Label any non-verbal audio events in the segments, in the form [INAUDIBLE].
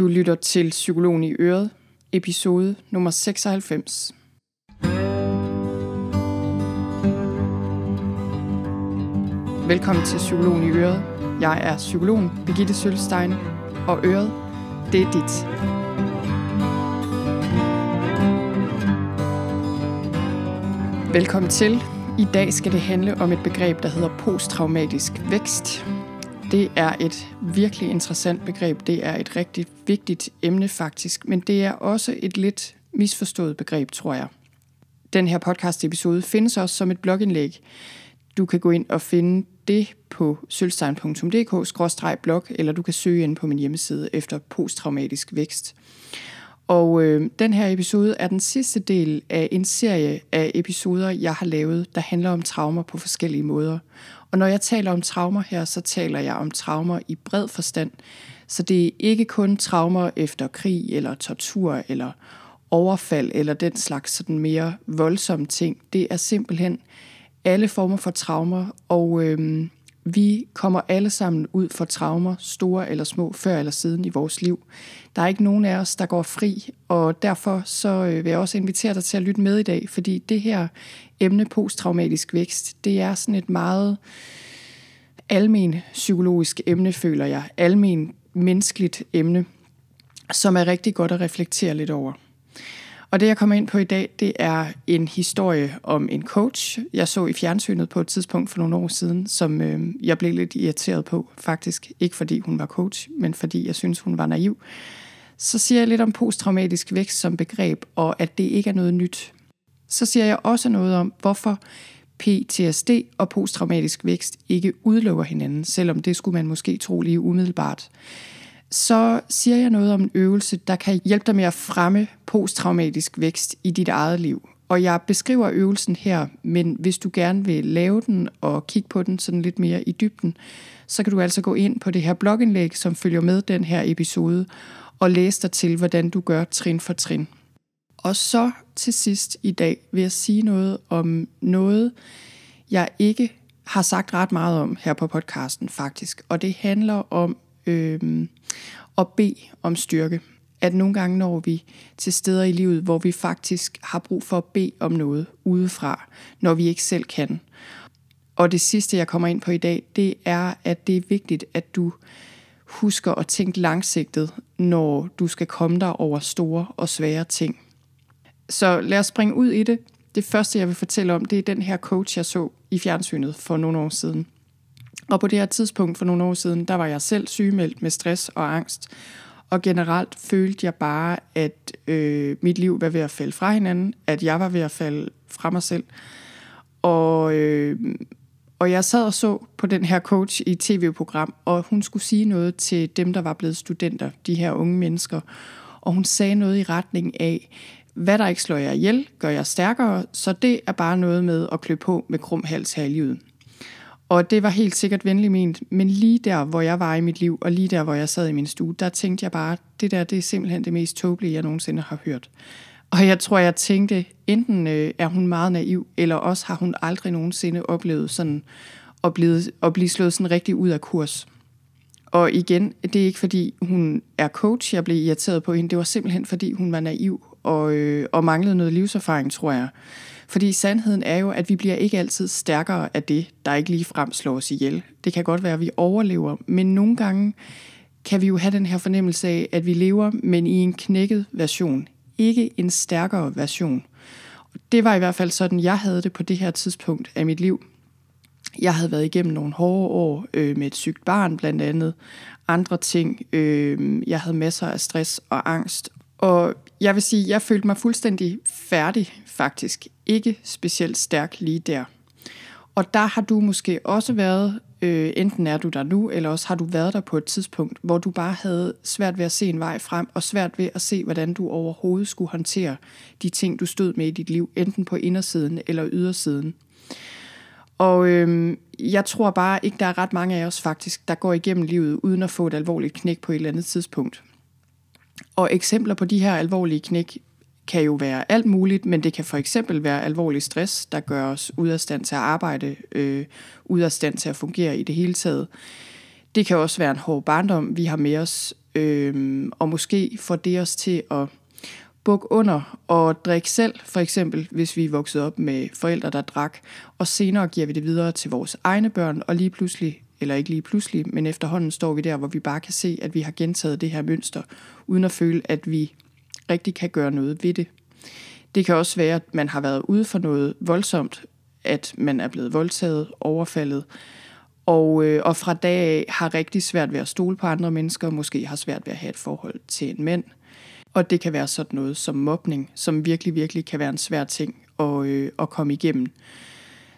Du lytter til Psykologen i Øret, episode nummer 96. Velkommen til Psykologen i Øret. Jeg er psykologen Birgitte Sølstein, og Øret, det er dit. Velkommen til. I dag skal det handle om et begreb, der hedder posttraumatisk vækst. Det er et virkelig interessant begreb. Det er et rigtig vigtigt emne faktisk, men det er også et lidt misforstået begreb, tror jeg. Den her podcast-episode findes også som et blogindlæg. Du kan gå ind og finde det på sølvstein.dk-blog, eller du kan søge ind på min hjemmeside efter posttraumatisk vækst. Og øh, den her episode er den sidste del af en serie af episoder, jeg har lavet, der handler om traumer på forskellige måder. Og når jeg taler om traumer her, så taler jeg om traumer i bred forstand. Så det er ikke kun traumer efter krig eller tortur eller overfald eller den slags sådan mere voldsomme ting. Det er simpelthen alle former for traumer, og øh, vi kommer alle sammen ud for traumer, store eller små, før eller siden i vores liv. Der er ikke nogen af os, der går fri, og derfor så øh, vil jeg også invitere dig til at lytte med i dag, fordi det her emne posttraumatisk vækst, det er sådan et meget almen psykologisk emne, føler jeg. Almen menneskeligt emne, som er rigtig godt at reflektere lidt over. Og det, jeg kommer ind på i dag, det er en historie om en coach, jeg så i fjernsynet på et tidspunkt for nogle år siden, som øh, jeg blev lidt irriteret på, faktisk. Ikke fordi hun var coach, men fordi jeg synes, hun var naiv. Så siger jeg lidt om posttraumatisk vækst som begreb, og at det ikke er noget nyt. Så siger jeg også noget om, hvorfor PTSD og posttraumatisk vækst ikke udelukker hinanden, selvom det skulle man måske tro lige umiddelbart så siger jeg noget om en øvelse, der kan hjælpe dig med at fremme posttraumatisk vækst i dit eget liv. Og jeg beskriver øvelsen her, men hvis du gerne vil lave den og kigge på den sådan lidt mere i dybden, så kan du altså gå ind på det her blogindlæg, som følger med den her episode, og læse dig til, hvordan du gør trin for trin. Og så til sidst i dag vil jeg sige noget om noget, jeg ikke har sagt ret meget om her på podcasten faktisk. Og det handler om øh, og bede om styrke. At nogle gange når vi til steder i livet, hvor vi faktisk har brug for at bede om noget udefra, når vi ikke selv kan. Og det sidste, jeg kommer ind på i dag, det er, at det er vigtigt, at du husker at tænke langsigtet, når du skal komme dig over store og svære ting. Så lad os springe ud i det. Det første, jeg vil fortælle om, det er den her coach, jeg så i fjernsynet for nogle år siden. Og på det her tidspunkt for nogle år siden, der var jeg selv sygemeldt med stress og angst. Og generelt følte jeg bare, at øh, mit liv var ved at falde fra hinanden, at jeg var ved at falde fra mig selv. Og, øh, og jeg sad og så på den her coach i tv-program, og hun skulle sige noget til dem, der var blevet studenter, de her unge mennesker. Og hun sagde noget i retning af, hvad der ikke slår jer ihjel, gør jer stærkere, så det er bare noget med at klø på med krum hals her i livet. Og det var helt sikkert venligt ment, men lige der, hvor jeg var i mit liv, og lige der, hvor jeg sad i min stue, der tænkte jeg bare, det der, det er simpelthen det mest tåbelige, jeg nogensinde har hørt. Og jeg tror, jeg tænkte, enten øh, er hun meget naiv, eller også har hun aldrig nogensinde oplevet sådan at blive, at blive slået sådan rigtig ud af kurs. Og igen, det er ikke fordi hun er coach, jeg blev irriteret på hende, det var simpelthen fordi hun var naiv og, øh, og manglede noget livserfaring, tror jeg. Fordi sandheden er jo, at vi bliver ikke altid stærkere af det, der ikke lige frem slår os ihjel. Det kan godt være, at vi overlever, men nogle gange kan vi jo have den her fornemmelse af, at vi lever, men i en knækket version. Ikke en stærkere version. Det var i hvert fald sådan, jeg havde det på det her tidspunkt af mit liv. Jeg havde været igennem nogle hårde år øh, med et sygt barn blandt andet, andre ting. Øh, jeg havde masser af stress og angst, og jeg vil sige, jeg følte mig fuldstændig færdig faktisk. Ikke specielt stærk lige der. Og der har du måske også været, øh, enten er du der nu, eller også har du været der på et tidspunkt, hvor du bare havde svært ved at se en vej frem, og svært ved at se, hvordan du overhovedet skulle håndtere de ting, du stod med i dit liv, enten på indersiden eller ydersiden. Og øh, jeg tror bare ikke, der er ret mange af os faktisk, der går igennem livet uden at få et alvorligt knæk på et eller andet tidspunkt. Og eksempler på de her alvorlige knæk kan jo være alt muligt, men det kan for eksempel være alvorlig stress, der gør os ud af stand til at arbejde, øh, ud af stand til at fungere i det hele taget. Det kan også være en hård barndom, vi har med os. øh, og måske får det os til at bukke under og drikke selv, for eksempel hvis vi er vokset op med forældre, der drak, og senere giver vi det videre til vores egne børn, og lige pludselig, eller ikke lige pludselig, men efterhånden står vi der, hvor vi bare kan se, at vi har gentaget det her mønster, uden at føle, at vi rigtig kan gøre noget ved det. Det kan også være, at man har været ude for noget voldsomt, at man er blevet voldtaget, overfaldet, og, øh, og fra dag af har rigtig svært ved at stole på andre mennesker, og måske har svært ved at have et forhold til en mand. Og det kan være sådan noget som mobning, som virkelig, virkelig kan være en svær ting at, øh, at komme igennem.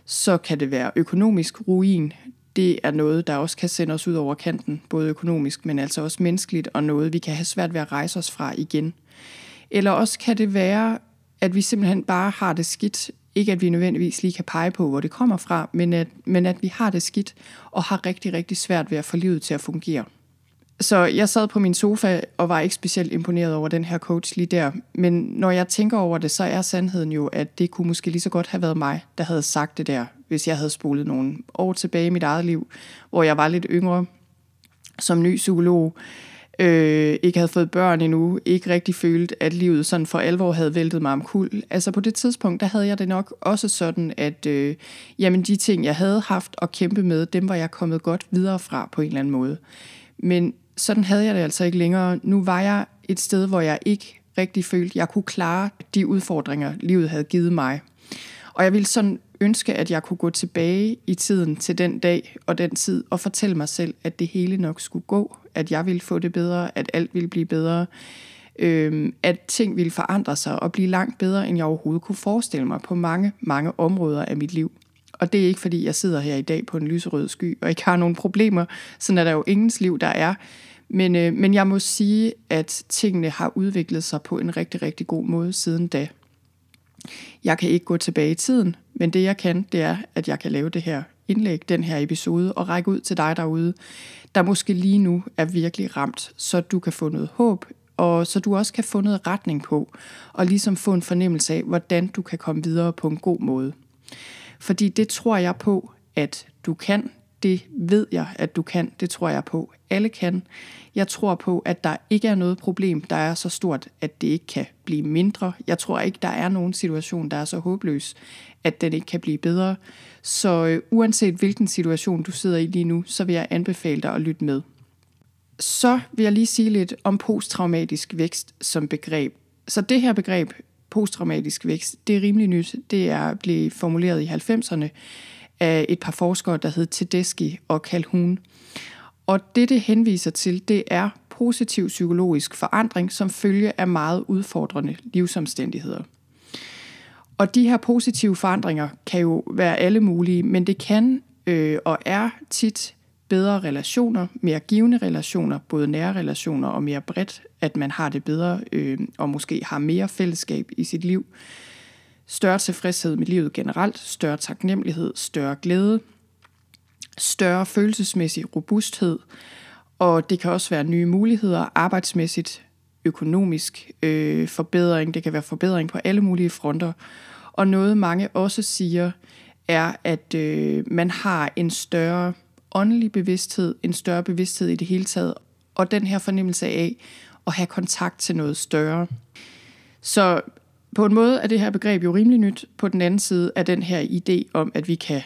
Så kan det være økonomisk ruin. Det er noget, der også kan sende os ud over kanten, både økonomisk, men altså også menneskeligt, og noget, vi kan have svært ved at rejse os fra igen. Eller også kan det være, at vi simpelthen bare har det skidt. Ikke at vi nødvendigvis lige kan pege på, hvor det kommer fra, men at, men at vi har det skidt og har rigtig, rigtig svært ved at få livet til at fungere. Så jeg sad på min sofa og var ikke specielt imponeret over den her coach lige der. Men når jeg tænker over det, så er sandheden jo, at det kunne måske lige så godt have været mig, der havde sagt det der, hvis jeg havde spolet nogle år tilbage i mit eget liv, hvor jeg var lidt yngre som ny psykolog, øh, ikke havde fået børn endnu, ikke rigtig følt, at livet sådan for alvor havde væltet mig omkuld. Altså på det tidspunkt, der havde jeg det nok også sådan, at øh, jamen de ting, jeg havde haft at kæmpe med, dem var jeg kommet godt videre fra på en eller anden måde. Men sådan havde jeg det altså ikke længere. Nu var jeg et sted, hvor jeg ikke rigtig følte, at jeg kunne klare de udfordringer, livet havde givet mig. Og jeg ville sådan ønske, at jeg kunne gå tilbage i tiden til den dag og den tid og fortælle mig selv, at det hele nok skulle gå, at jeg ville få det bedre, at alt ville blive bedre, øh, at ting ville forandre sig og blive langt bedre, end jeg overhovedet kunne forestille mig på mange, mange områder af mit liv. Og det er ikke fordi, jeg sidder her i dag på en lyserød sky og ikke har nogen problemer. Sådan er der jo ingens liv, der er. Men, øh, men jeg må sige, at tingene har udviklet sig på en rigtig, rigtig god måde siden da. Jeg kan ikke gå tilbage i tiden, men det jeg kan, det er, at jeg kan lave det her indlæg, den her episode, og række ud til dig derude, der måske lige nu er virkelig ramt, så du kan få noget håb, og så du også kan få noget retning på, og ligesom få en fornemmelse af, hvordan du kan komme videre på en god måde. Fordi det tror jeg på, at du kan. Det ved jeg, at du kan. Det tror jeg på. Alle kan. Jeg tror på, at der ikke er noget problem, der er så stort, at det ikke kan blive mindre. Jeg tror ikke, der er nogen situation, der er så håbløs, at den ikke kan blive bedre. Så øh, uanset hvilken situation du sidder i lige nu, så vil jeg anbefale dig at lytte med. Så vil jeg lige sige lidt om posttraumatisk vækst som begreb. Så det her begreb posttraumatisk vækst, det er rimelig nyt. Det er blevet formuleret i 90'erne af et par forskere, der hed Tedeschi og Calhoun. Og det, det henviser til, det er positiv psykologisk forandring som følge af meget udfordrende livsomstændigheder. Og de her positive forandringer kan jo være alle mulige, men det kan øh, og er tit bedre relationer, mere givende relationer, både nære relationer og mere bredt, at man har det bedre øh, og måske har mere fællesskab i sit liv. Større tilfredshed med livet generelt, større taknemmelighed, større glæde, større følelsesmæssig robusthed, og det kan også være nye muligheder. Arbejdsmæssigt, økonomisk øh, forbedring, det kan være forbedring på alle mulige fronter. Og noget mange også siger, er, at øh, man har en større åndelig bevidsthed, en større bevidsthed i det hele taget, og den her fornemmelse af at have kontakt til noget større. Så på en måde er det her begreb jo rimelig nyt. På den anden side er den her idé om, at vi kan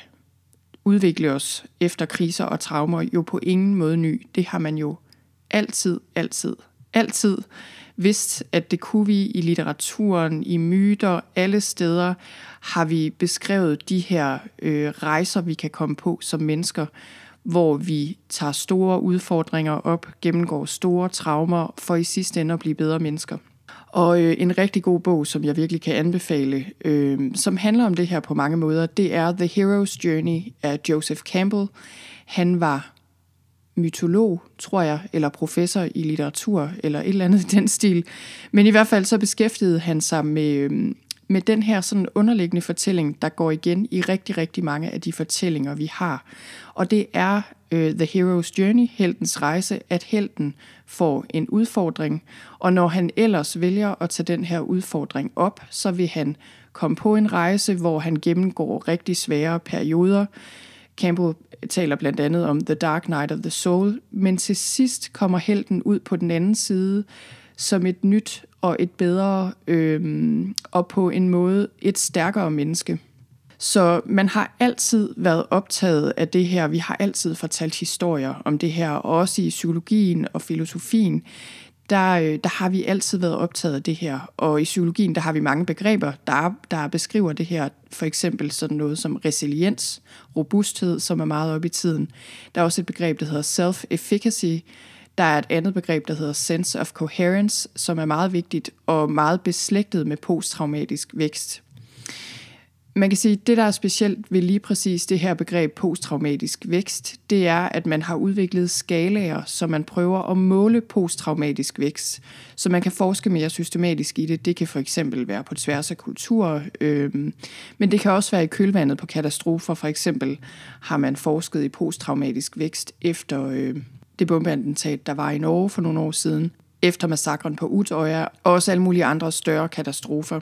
udvikle os efter kriser og traumer, jo på ingen måde ny. Det har man jo altid, altid, altid vidst, at det kunne vi i litteraturen, i myter, alle steder har vi beskrevet de her øh, rejser, vi kan komme på som mennesker, hvor vi tager store udfordringer op, gennemgår store traumer, for i sidste ende at blive bedre mennesker. Og øh, en rigtig god bog, som jeg virkelig kan anbefale, øh, som handler om det her på mange måder, det er The Hero's Journey af Joseph Campbell. Han var mytolog, tror jeg, eller professor i litteratur, eller et eller andet i den stil. Men i hvert fald så beskæftigede han sig med, øh, med den her sådan underliggende fortælling, der går igen i rigtig, rigtig mange af de fortællinger, vi har. Og det er øh, The Hero's Journey, heltens rejse, at helten får en udfordring, og når han ellers vælger at tage den her udfordring op, så vil han komme på en rejse, hvor han gennemgår rigtig svære perioder, Campbell taler blandt andet om The Dark Night of the Soul, men til sidst kommer helten ud på den anden side som et nyt og et bedre, øh, og på en måde et stærkere menneske. Så man har altid været optaget af det her. Vi har altid fortalt historier om det her, og også i psykologien og filosofien der, øh, der har vi altid været optaget af det her. Og i psykologien, der har vi mange begreber, der, der beskriver det her. For eksempel sådan noget som resiliens, robusthed, som er meget op i tiden. Der er også et begreb, der hedder self-efficacy. Der er et andet begreb, der hedder sense of coherence, som er meget vigtigt og meget beslægtet med posttraumatisk vækst man kan sige, at det, der er specielt ved lige præcis det her begreb posttraumatisk vækst, det er, at man har udviklet skalaer, så man prøver at måle posttraumatisk vækst, så man kan forske mere systematisk i det. Det kan for eksempel være på tværs af kulturer, øh, men det kan også være i kølvandet på katastrofer. For eksempel har man forsket i posttraumatisk vækst efter øh, det bombeattentat, der var i Norge for nogle år siden, efter massakren på Utøya, og også alle mulige andre større katastrofer.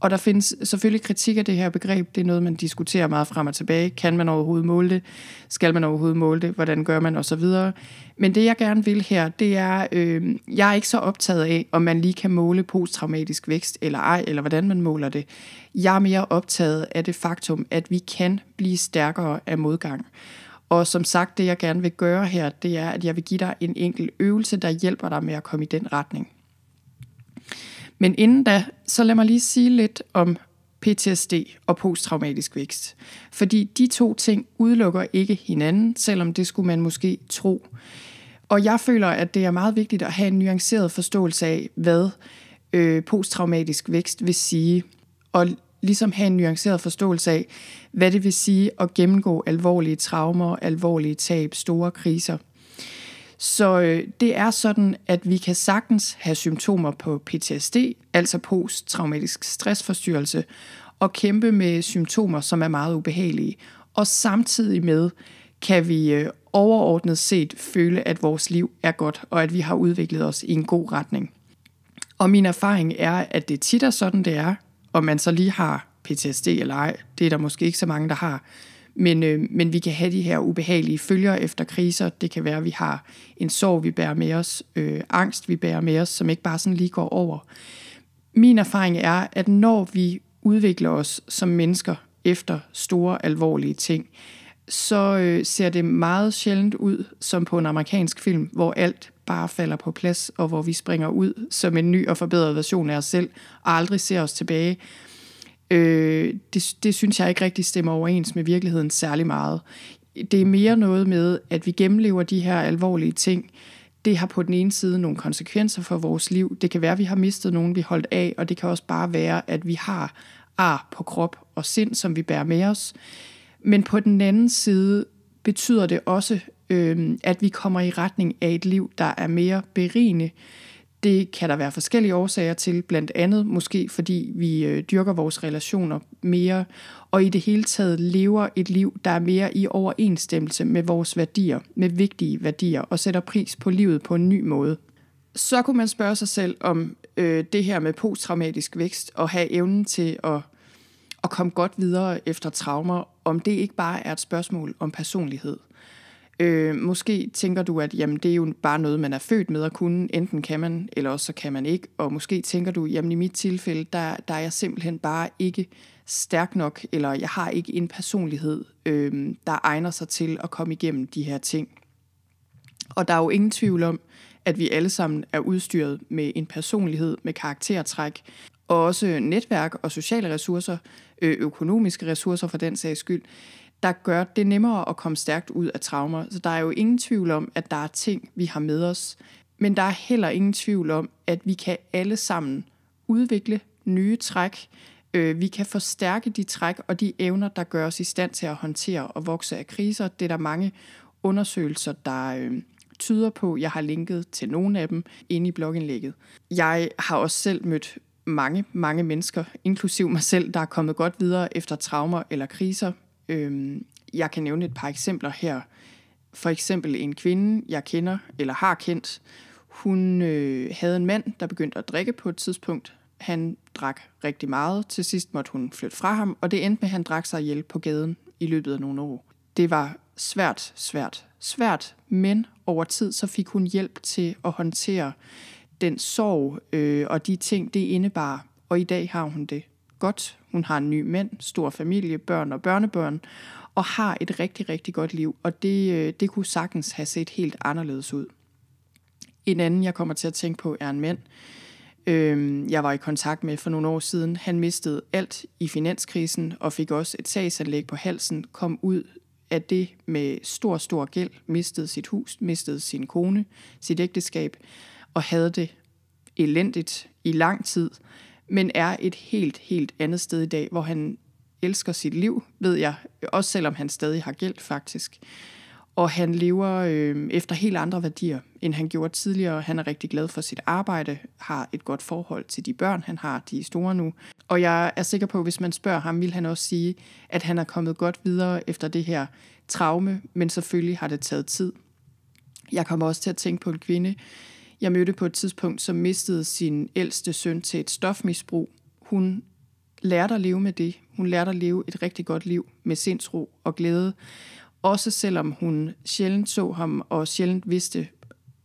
Og der findes selvfølgelig kritik af det her begreb. Det er noget, man diskuterer meget frem og tilbage. Kan man overhovedet måle det? Skal man overhovedet måle det? Hvordan gør man? Og så videre. Men det, jeg gerne vil her, det er, øh, jeg er ikke så optaget af, om man lige kan måle posttraumatisk vækst eller ej, eller hvordan man måler det. Jeg er mere optaget af det faktum, at vi kan blive stærkere af modgang. Og som sagt, det jeg gerne vil gøre her, det er, at jeg vil give dig en enkelt øvelse, der hjælper dig med at komme i den retning. Men inden da, så lad mig lige sige lidt om PTSD og posttraumatisk vækst. Fordi de to ting udelukker ikke hinanden, selvom det skulle man måske tro. Og jeg føler, at det er meget vigtigt at have en nuanceret forståelse af, hvad øh, posttraumatisk vækst vil sige. Og ligesom have en nuanceret forståelse af, hvad det vil sige at gennemgå alvorlige traumer, alvorlige tab, store kriser. Så øh, det er sådan, at vi kan sagtens have symptomer på PTSD, altså posttraumatisk stressforstyrrelse, og kæmpe med symptomer, som er meget ubehagelige. Og samtidig med kan vi øh, overordnet set føle, at vores liv er godt, og at vi har udviklet os i en god retning. Og min erfaring er, at det tit er sådan, det er, om man så lige har PTSD eller ej. Det er der måske ikke så mange, der har. Men, øh, men vi kan have de her ubehagelige følger efter kriser. Det kan være, at vi har en sorg, vi bærer med os, øh, angst, vi bærer med os, som ikke bare sådan lige går over. Min erfaring er, at når vi udvikler os som mennesker efter store, alvorlige ting, så øh, ser det meget sjældent ud som på en amerikansk film, hvor alt bare falder på plads, og hvor vi springer ud som en ny og forbedret version af os selv, og aldrig ser os tilbage. Øh, det, det synes jeg ikke rigtig stemmer overens med virkeligheden særlig meget. Det er mere noget med, at vi gennemlever de her alvorlige ting. Det har på den ene side nogle konsekvenser for vores liv. Det kan være, at vi har mistet nogen, vi holdt af, og det kan også bare være, at vi har ar på krop og sind, som vi bærer med os. Men på den anden side betyder det også, øh, at vi kommer i retning af et liv, der er mere berigende, det kan der være forskellige årsager til, blandt andet måske fordi vi øh, dyrker vores relationer mere, og i det hele taget lever et liv, der er mere i overensstemmelse med vores værdier, med vigtige værdier, og sætter pris på livet på en ny måde. Så kunne man spørge sig selv om øh, det her med posttraumatisk vækst, og have evnen til at, at komme godt videre efter traumer, om det ikke bare er et spørgsmål om personlighed. Øh, måske tænker du, at jamen, det er jo bare noget, man er født med at kunne. Enten kan man, eller også så kan man ikke. Og måske tænker du, jamen i mit tilfælde, der, der er jeg simpelthen bare ikke stærk nok, eller jeg har ikke en personlighed, øh, der egner sig til at komme igennem de her ting. Og der er jo ingen tvivl om, at vi alle sammen er udstyret med en personlighed, med karaktertræk, og også netværk og sociale ressourcer, øh, økonomiske ressourcer for den sags skyld, der gør det nemmere at komme stærkt ud af traumer. Så der er jo ingen tvivl om, at der er ting, vi har med os. Men der er heller ingen tvivl om, at vi kan alle sammen udvikle nye træk. Øh, vi kan forstærke de træk og de evner, der gør os i stand til at håndtere og vokse af kriser. Det er der mange undersøgelser, der øh, tyder på. Jeg har linket til nogle af dem inde i blogindlægget. Jeg har også selv mødt mange, mange mennesker, inklusiv mig selv, der er kommet godt videre efter traumer eller kriser, Øhm, jeg kan nævne et par eksempler her. For eksempel en kvinde, jeg kender eller har kendt, hun øh, havde en mand, der begyndte at drikke på et tidspunkt. Han drak rigtig meget. Til sidst måtte hun flytte fra ham, og det endte med, at han drak sig ihjel på gaden i løbet af nogle år. Det var svært, svært, svært, men over tid så fik hun hjælp til at håndtere den sorg øh, og de ting, det indebar. Og i dag har hun det godt. Hun har en ny mand, stor familie, børn og børnebørn, og har et rigtig, rigtig godt liv. Og det, øh, det kunne sagtens have set helt anderledes ud. En anden, jeg kommer til at tænke på, er en mand, øh, jeg var i kontakt med for nogle år siden. Han mistede alt i finanskrisen og fik også et sagsanlæg på halsen, kom ud af det med stor, stor gæld, mistede sit hus, mistede sin kone, sit ægteskab, og havde det elendigt i lang tid, men er et helt, helt andet sted i dag, hvor han elsker sit liv, ved jeg, også selvom han stadig har gæld faktisk. Og han lever øh, efter helt andre værdier, end han gjorde tidligere. Han er rigtig glad for sit arbejde, har et godt forhold til de børn, han har, de er store nu. Og jeg er sikker på, at hvis man spørger ham, vil han også sige, at han er kommet godt videre efter det her traume, men selvfølgelig har det taget tid. Jeg kommer også til at tænke på en kvinde, jeg mødte på et tidspunkt, som mistede sin ældste søn til et stofmisbrug. Hun lærte at leve med det. Hun lærte at leve et rigtig godt liv med sindsro og glæde. Også selvom hun sjældent så ham og sjældent vidste,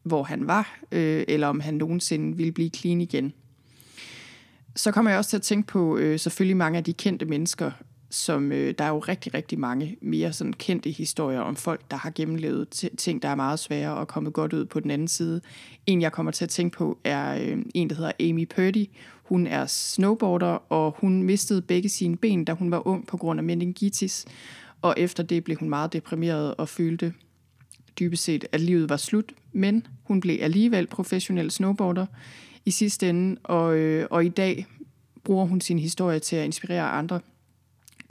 hvor han var, øh, eller om han nogensinde ville blive clean igen. Så kommer jeg også til at tænke på øh, selvfølgelig mange af de kendte mennesker, som øh, der er jo rigtig, rigtig mange mere sådan kendte historier om folk, der har gennemlevet ting, der er meget svære og kommet godt ud på den anden side. En, jeg kommer til at tænke på, er øh, en, der hedder Amy Purdy. Hun er snowboarder, og hun mistede begge sine ben, da hun var ung på grund af meningitis. Og efter det blev hun meget deprimeret og følte dybest set, at livet var slut. Men hun blev alligevel professionel snowboarder i sidste ende, og, øh, og i dag bruger hun sin historie til at inspirere andre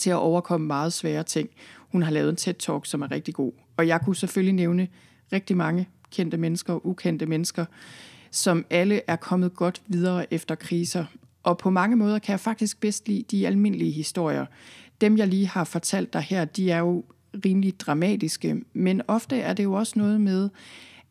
til at overkomme meget svære ting. Hun har lavet en TED-talk, som er rigtig god. Og jeg kunne selvfølgelig nævne rigtig mange kendte mennesker og ukendte mennesker, som alle er kommet godt videre efter kriser. Og på mange måder kan jeg faktisk bedst lide de almindelige historier. Dem, jeg lige har fortalt dig her, de er jo rimelig dramatiske, men ofte er det jo også noget med,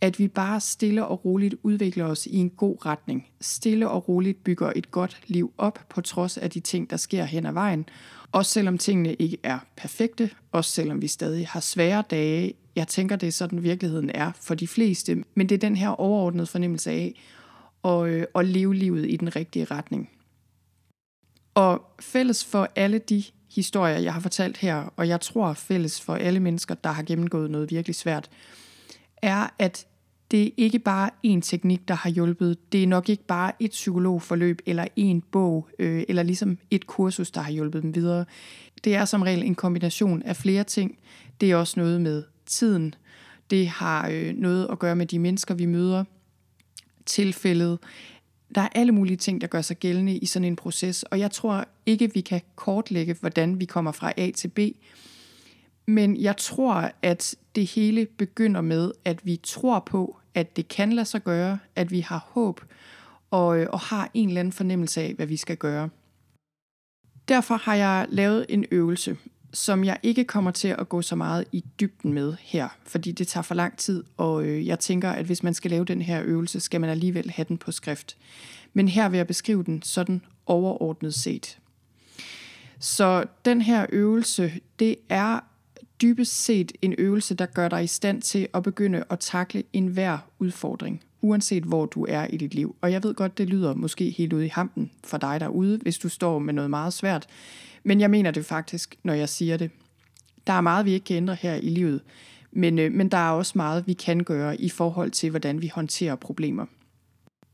at vi bare stille og roligt udvikler os i en god retning. Stille og roligt bygger et godt liv op på trods af de ting, der sker hen ad vejen. Også selvom tingene ikke er perfekte, også selvom vi stadig har svære dage. Jeg tænker, det er sådan virkeligheden er for de fleste, men det er den her overordnede fornemmelse af at, øh, at leve livet i den rigtige retning. Og fælles for alle de historier, jeg har fortalt her, og jeg tror fælles for alle mennesker, der har gennemgået noget virkelig svært, er, at det er ikke bare én teknik, der har hjulpet. Det er nok ikke bare et psykologforløb eller en bog, øh, eller ligesom et kursus, der har hjulpet dem videre. Det er som regel en kombination af flere ting. Det er også noget med tiden. Det har øh, noget at gøre med de mennesker, vi møder. Tilfældet. Der er alle mulige ting, der gør sig gældende i sådan en proces, og jeg tror ikke, vi kan kortlægge, hvordan vi kommer fra A til B. Men jeg tror, at det hele begynder med, at vi tror på, at det kan lade sig gøre, at vi har håb og, øh, og har en eller anden fornemmelse af, hvad vi skal gøre. Derfor har jeg lavet en øvelse, som jeg ikke kommer til at gå så meget i dybden med her, fordi det tager for lang tid, og øh, jeg tænker, at hvis man skal lave den her øvelse, skal man alligevel have den på skrift. Men her vil jeg beskrive den sådan overordnet set. Så den her øvelse, det er dybest set en øvelse, der gør dig i stand til at begynde at takle enhver udfordring, uanset hvor du er i dit liv. Og jeg ved godt, det lyder måske helt ude i hampen for dig derude, hvis du står med noget meget svært. Men jeg mener det faktisk, når jeg siger det. Der er meget, vi ikke kan ændre her i livet, men, øh, men der er også meget, vi kan gøre i forhold til, hvordan vi håndterer problemer.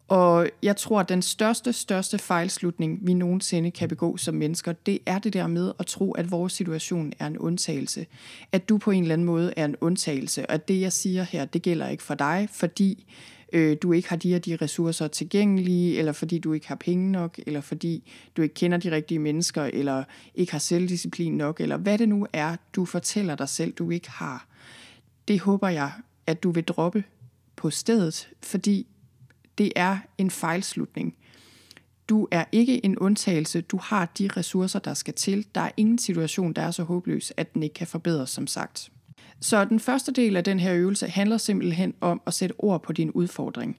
Og jeg tror, at den største, største fejlslutning, vi nogensinde kan begå som mennesker, det er det der med at tro, at vores situation er en undtagelse. At du på en eller anden måde er en undtagelse, og at det, jeg siger her, det gælder ikke for dig, fordi øh, du ikke har de her de ressourcer tilgængelige, eller fordi du ikke har penge nok, eller fordi du ikke kender de rigtige mennesker, eller ikke har selvdisciplin nok, eller hvad det nu er, du fortæller dig selv, du ikke har. Det håber jeg, at du vil droppe på stedet, fordi det er en fejlslutning. Du er ikke en undtagelse. Du har de ressourcer, der skal til. Der er ingen situation, der er så håbløs, at den ikke kan forbedres, som sagt. Så den første del af den her øvelse handler simpelthen om at sætte ord på din udfordring.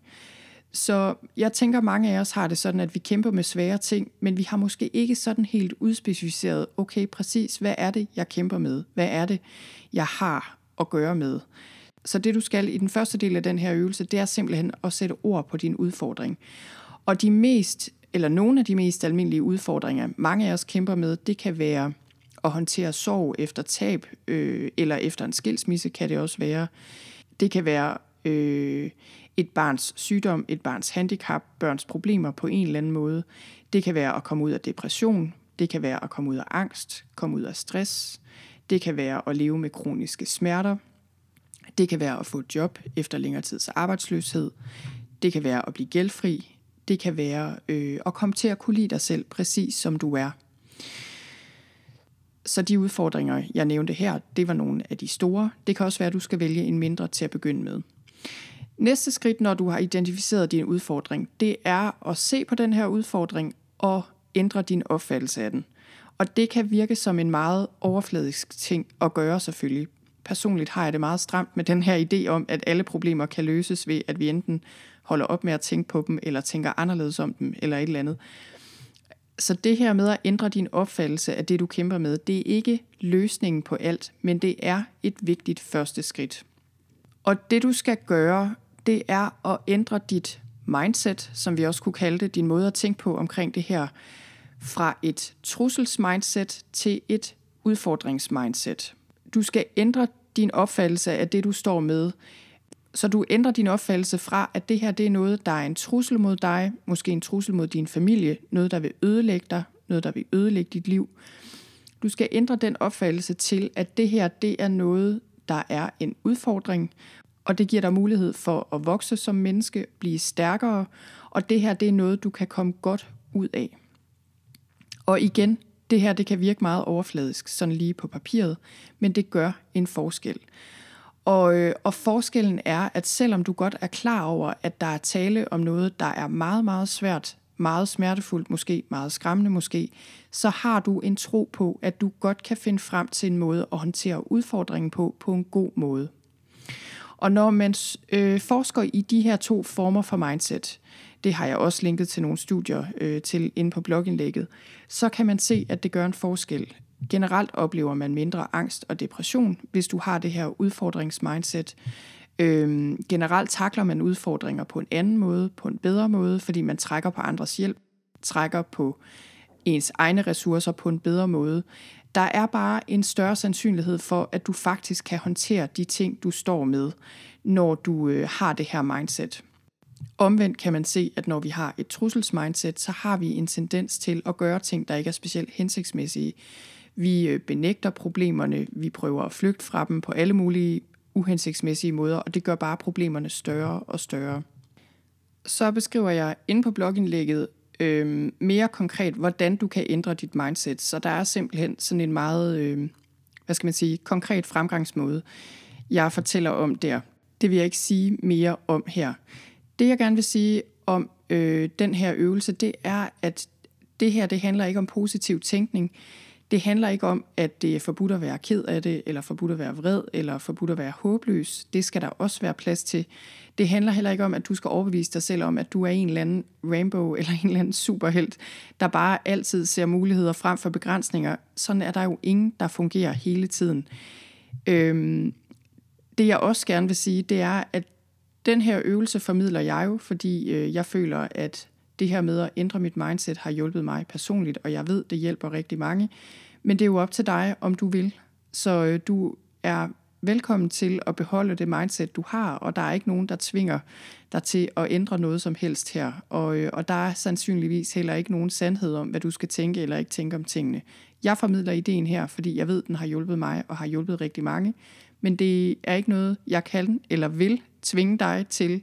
Så jeg tænker, mange af os har det sådan, at vi kæmper med svære ting, men vi har måske ikke sådan helt udspecificeret, okay, præcis, hvad er det, jeg kæmper med? Hvad er det, jeg har at gøre med? Så det du skal i den første del af den her øvelse, det er simpelthen at sætte ord på din udfordring. Og de mest, eller nogle af de mest almindelige udfordringer, mange af os kæmper med, det kan være at håndtere sorg efter tab, øh, eller efter en skilsmisse kan det også være. Det kan være øh, et barns sygdom, et barns handicap, børns problemer på en eller anden måde. Det kan være at komme ud af depression, det kan være at komme ud af angst, komme ud af stress, det kan være at leve med kroniske smerter, det kan være at få et job efter længere tids arbejdsløshed, det kan være at blive gældfri, det kan være øh, at komme til at kunne lide dig selv præcis som du er. Så de udfordringer, jeg nævnte her, det var nogle af de store. Det kan også være, at du skal vælge en mindre til at begynde med. Næste skridt, når du har identificeret din udfordring, det er at se på den her udfordring og ændre din opfattelse af den. Og det kan virke som en meget overfladisk ting at gøre selvfølgelig. Personligt har jeg det meget stramt med den her idé om, at alle problemer kan løses ved, at vi enten holder op med at tænke på dem, eller tænker anderledes om dem, eller et eller andet. Så det her med at ændre din opfattelse af det, du kæmper med, det er ikke løsningen på alt, men det er et vigtigt første skridt. Og det du skal gøre, det er at ændre dit mindset, som vi også kunne kalde det, din måde at tænke på omkring det her, fra et trusselsmindset til et udfordringsmindset. Du skal ændre din opfattelse af det, du står med, så du ændrer din opfattelse fra, at det her det er noget, der er en trussel mod dig, måske en trussel mod din familie, noget, der vil ødelægge dig, noget, der vil ødelægge dit liv. Du skal ændre den opfattelse til, at det her det er noget, der er en udfordring, og det giver dig mulighed for at vokse som menneske, blive stærkere, og det her det er noget, du kan komme godt ud af. Og igen, det her det kan virke meget overfladisk, sådan lige på papiret, men det gør en forskel. Og, øh, og forskellen er, at selvom du godt er klar over, at der er tale om noget, der er meget, meget svært, meget smertefuldt måske, meget skræmmende måske, så har du en tro på, at du godt kan finde frem til en måde at håndtere udfordringen på, på en god måde. Og når man øh, forsker i de her to former for mindset, det har jeg også linket til nogle studier øh, til inde på blogindlægget, så kan man se, at det gør en forskel. Generelt oplever man mindre angst og depression, hvis du har det her udfordringsmindset. Øhm, generelt takler man udfordringer på en anden måde, på en bedre måde, fordi man trækker på andres hjælp, trækker på ens egne ressourcer på en bedre måde. Der er bare en større sandsynlighed for, at du faktisk kan håndtere de ting, du står med, når du øh, har det her mindset. Omvendt kan man se, at når vi har et trusselsmindset, så har vi en tendens til at gøre ting, der ikke er specielt hensigtsmæssige. Vi øh, benægter problemerne, vi prøver at flygte fra dem på alle mulige uhensigtsmæssige måder, og det gør bare problemerne større og større. Så beskriver jeg inde på blogindlægget øh, mere konkret, hvordan du kan ændre dit mindset. Så der er simpelthen sådan en meget, øh, hvad skal man sige, konkret fremgangsmåde, jeg fortæller om der. Det vil jeg ikke sige mere om her. Det jeg gerne vil sige om øh, den her øvelse, det er, at det her det handler ikke om positiv tænkning. Det handler ikke om, at det er forbudt at være ked af det, eller forbudt at være vred, eller forbudt at være håbløs. Det skal der også være plads til. Det handler heller ikke om, at du skal overbevise dig selv om, at du er en eller anden rainbow, [LAUGHS] eller en eller anden superhelt, der bare altid ser muligheder frem for begrænsninger. Sådan er der jo ingen, der fungerer hele tiden. Øhm, det jeg også gerne vil sige, det er, at den her øvelse formidler jeg jo, fordi øh, jeg føler, at det her med at ændre mit mindset har hjulpet mig personligt, og jeg ved, det hjælper rigtig mange. Men det er jo op til dig, om du vil. Så øh, du er velkommen til at beholde det mindset, du har, og der er ikke nogen, der tvinger dig til at ændre noget som helst her. Og, øh, og der er sandsynligvis heller ikke nogen sandhed om, hvad du skal tænke eller ikke tænke om tingene. Jeg formidler ideen her, fordi jeg ved, den har hjulpet mig og har hjulpet rigtig mange. Men det er ikke noget, jeg kan eller vil tvinge dig til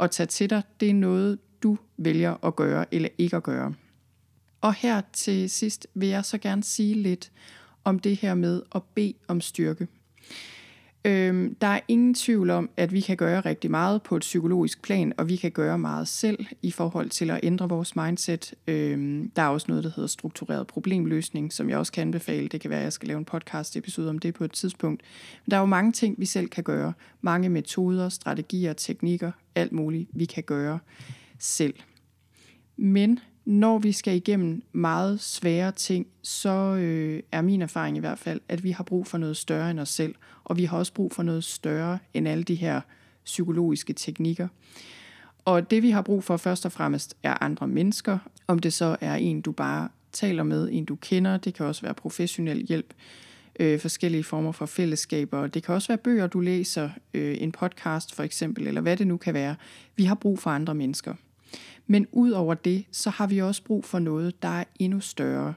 at tage til dig. Det er noget, du vælger at gøre eller ikke at gøre. Og her til sidst vil jeg så gerne sige lidt om det her med at bede om styrke. Øhm, der er ingen tvivl om, at vi kan gøre rigtig meget på et psykologisk plan, og vi kan gøre meget selv i forhold til at ændre vores mindset. Øhm, der er også noget, der hedder struktureret problemløsning, som jeg også kan anbefale. Det kan være, at jeg skal lave en podcast episode om det på et tidspunkt. Men der er jo mange ting, vi selv kan gøre. Mange metoder, strategier, teknikker, alt muligt, vi kan gøre selv. Men når vi skal igennem meget svære ting, så øh, er min erfaring i hvert fald, at vi har brug for noget større end os selv, og vi har også brug for noget større end alle de her psykologiske teknikker. Og det vi har brug for først og fremmest er andre mennesker, om det så er en, du bare taler med, en du kender, det kan også være professionel hjælp, øh, forskellige former for fællesskaber, det kan også være bøger, du læser, øh, en podcast for eksempel, eller hvad det nu kan være. Vi har brug for andre mennesker. Men ud over det, så har vi også brug for noget, der er endnu større.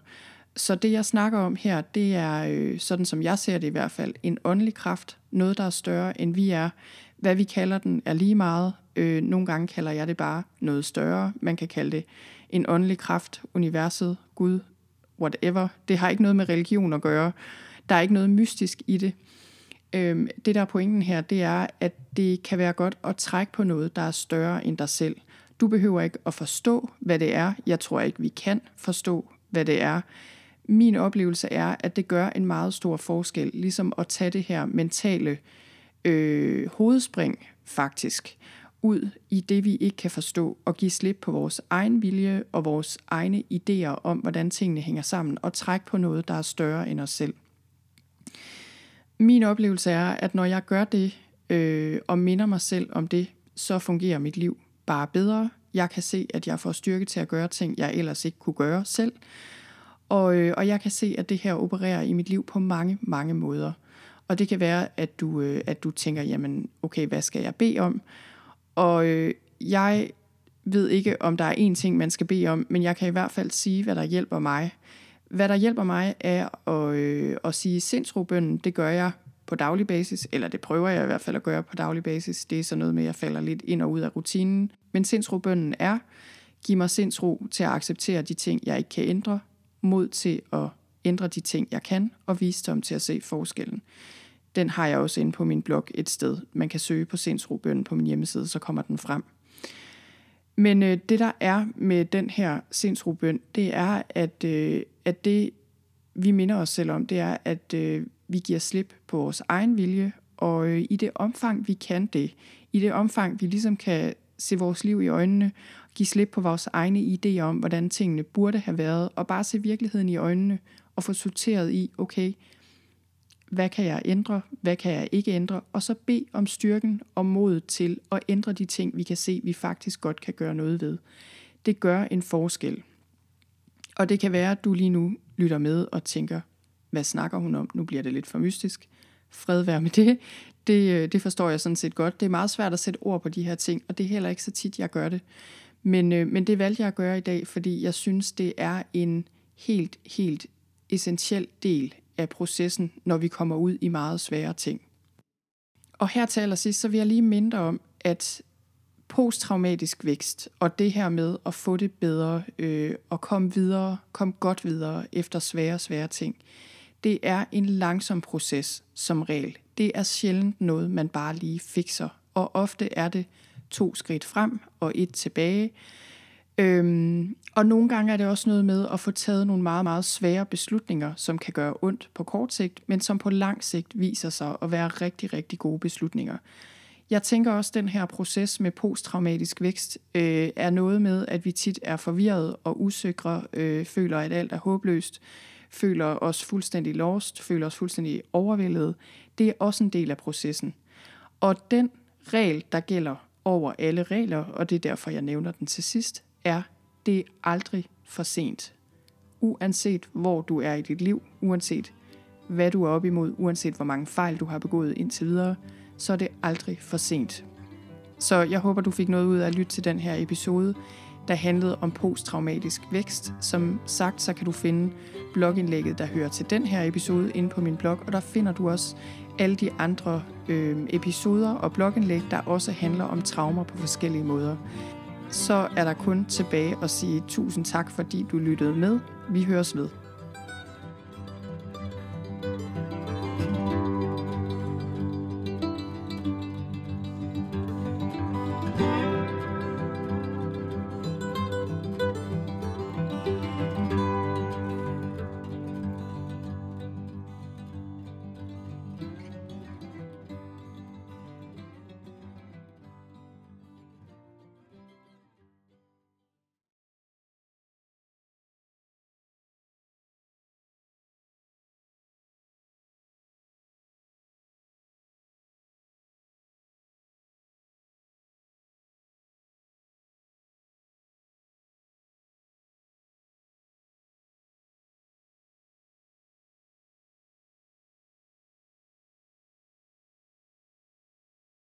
Så det, jeg snakker om her, det er, øh, sådan som jeg ser det i hvert fald, en åndelig kraft. Noget, der er større, end vi er. Hvad vi kalder den, er lige meget. Øh, nogle gange kalder jeg det bare noget større. Man kan kalde det en åndelig kraft, universet, Gud, whatever. Det har ikke noget med religion at gøre. Der er ikke noget mystisk i det. Øh, det, der er pointen her, det er, at det kan være godt at trække på noget, der er større end dig selv. Du behøver ikke at forstå, hvad det er. Jeg tror ikke, vi kan forstå, hvad det er. Min oplevelse er, at det gør en meget stor forskel, ligesom at tage det her mentale øh, hovedspring faktisk ud i det, vi ikke kan forstå, og give slip på vores egen vilje og vores egne idéer om, hvordan tingene hænger sammen, og trække på noget, der er større end os selv. Min oplevelse er, at når jeg gør det, øh, og minder mig selv om det, så fungerer mit liv bare bedre. Jeg kan se, at jeg får styrke til at gøre ting, jeg ellers ikke kunne gøre selv. Og, øh, og jeg kan se, at det her opererer i mit liv på mange, mange måder. Og det kan være, at du, øh, at du tænker, jamen okay, hvad skal jeg bede om? Og øh, jeg ved ikke, om der er én ting, man skal bede om, men jeg kan i hvert fald sige, hvad der hjælper mig. Hvad der hjælper mig er at, øh, at sige sindsrobønnen, det gør jeg på daglig basis, eller det prøver jeg i hvert fald at gøre på daglig basis. Det er så noget med, at jeg falder lidt ind og ud af rutinen. Men sindsrobønden er, giv mig sindsro til at acceptere de ting, jeg ikke kan ændre, mod til at ændre de ting, jeg kan, og visdom til at se forskellen. Den har jeg også inde på min blog et sted. Man kan søge på sindsrobønnen på min hjemmeside, så kommer den frem. Men øh, det der er med den her sindsrobøn, det er, at, øh, at det vi minder os selv om, det er, at øh, vi giver slip på vores egen vilje, og øh, i det omfang, vi kan det, i det omfang, vi ligesom kan se vores liv i øjnene, give slip på vores egne idéer om, hvordan tingene burde have været, og bare se virkeligheden i øjnene, og få sorteret i, okay, hvad kan jeg ændre, hvad kan jeg ikke ændre, og så bede om styrken og modet til at ændre de ting, vi kan se, vi faktisk godt kan gøre noget ved. Det gør en forskel. Og det kan være, at du lige nu lytter med og tænker, hvad snakker hun om? Nu bliver det lidt for mystisk. Fred være med det. det. Øh, det forstår jeg sådan set godt. Det er meget svært at sætte ord på de her ting, og det er heller ikke så tit, jeg gør det. Men, øh, men det valgte jeg at gøre i dag, fordi jeg synes, det er en helt, helt essentiel del af processen, når vi kommer ud i meget svære ting. Og her til allersidst, så vil jeg lige minde om, at posttraumatisk vækst, og det her med at få det bedre, øh, og komme videre, komme godt videre efter svære, svære ting, det er en langsom proces som regel. Det er sjældent noget, man bare lige fikser, og ofte er det to skridt frem og et tilbage. Øhm, og nogle gange er det også noget med at få taget nogle meget, meget svære beslutninger, som kan gøre ondt på kort sigt, men som på lang sigt viser sig at være rigtig, rigtig gode beslutninger. Jeg tænker også, at den her proces med posttraumatisk vækst øh, er noget med, at vi tit er forvirret og usikre, øh, føler, at alt er håbløst, føler os fuldstændig lost, føler os fuldstændig overvældet. Det er også en del af processen. Og den regel, der gælder over alle regler, og det er derfor, jeg nævner den til sidst, er, det er aldrig for sent. Uanset hvor du er i dit liv, uanset hvad du er op imod, uanset hvor mange fejl du har begået indtil videre, så er det aldrig for sent. Så jeg håber, du fik noget ud af at lytte til den her episode, der handlede om posttraumatisk vækst. Som sagt, så kan du finde blogindlægget, der hører til den her episode, inde på min blog, og der finder du også alle de andre øh, episoder og blogindlæg, der også handler om traumer på forskellige måder. Så er der kun tilbage at sige tusind tak, fordi du lyttede med. Vi høres ved.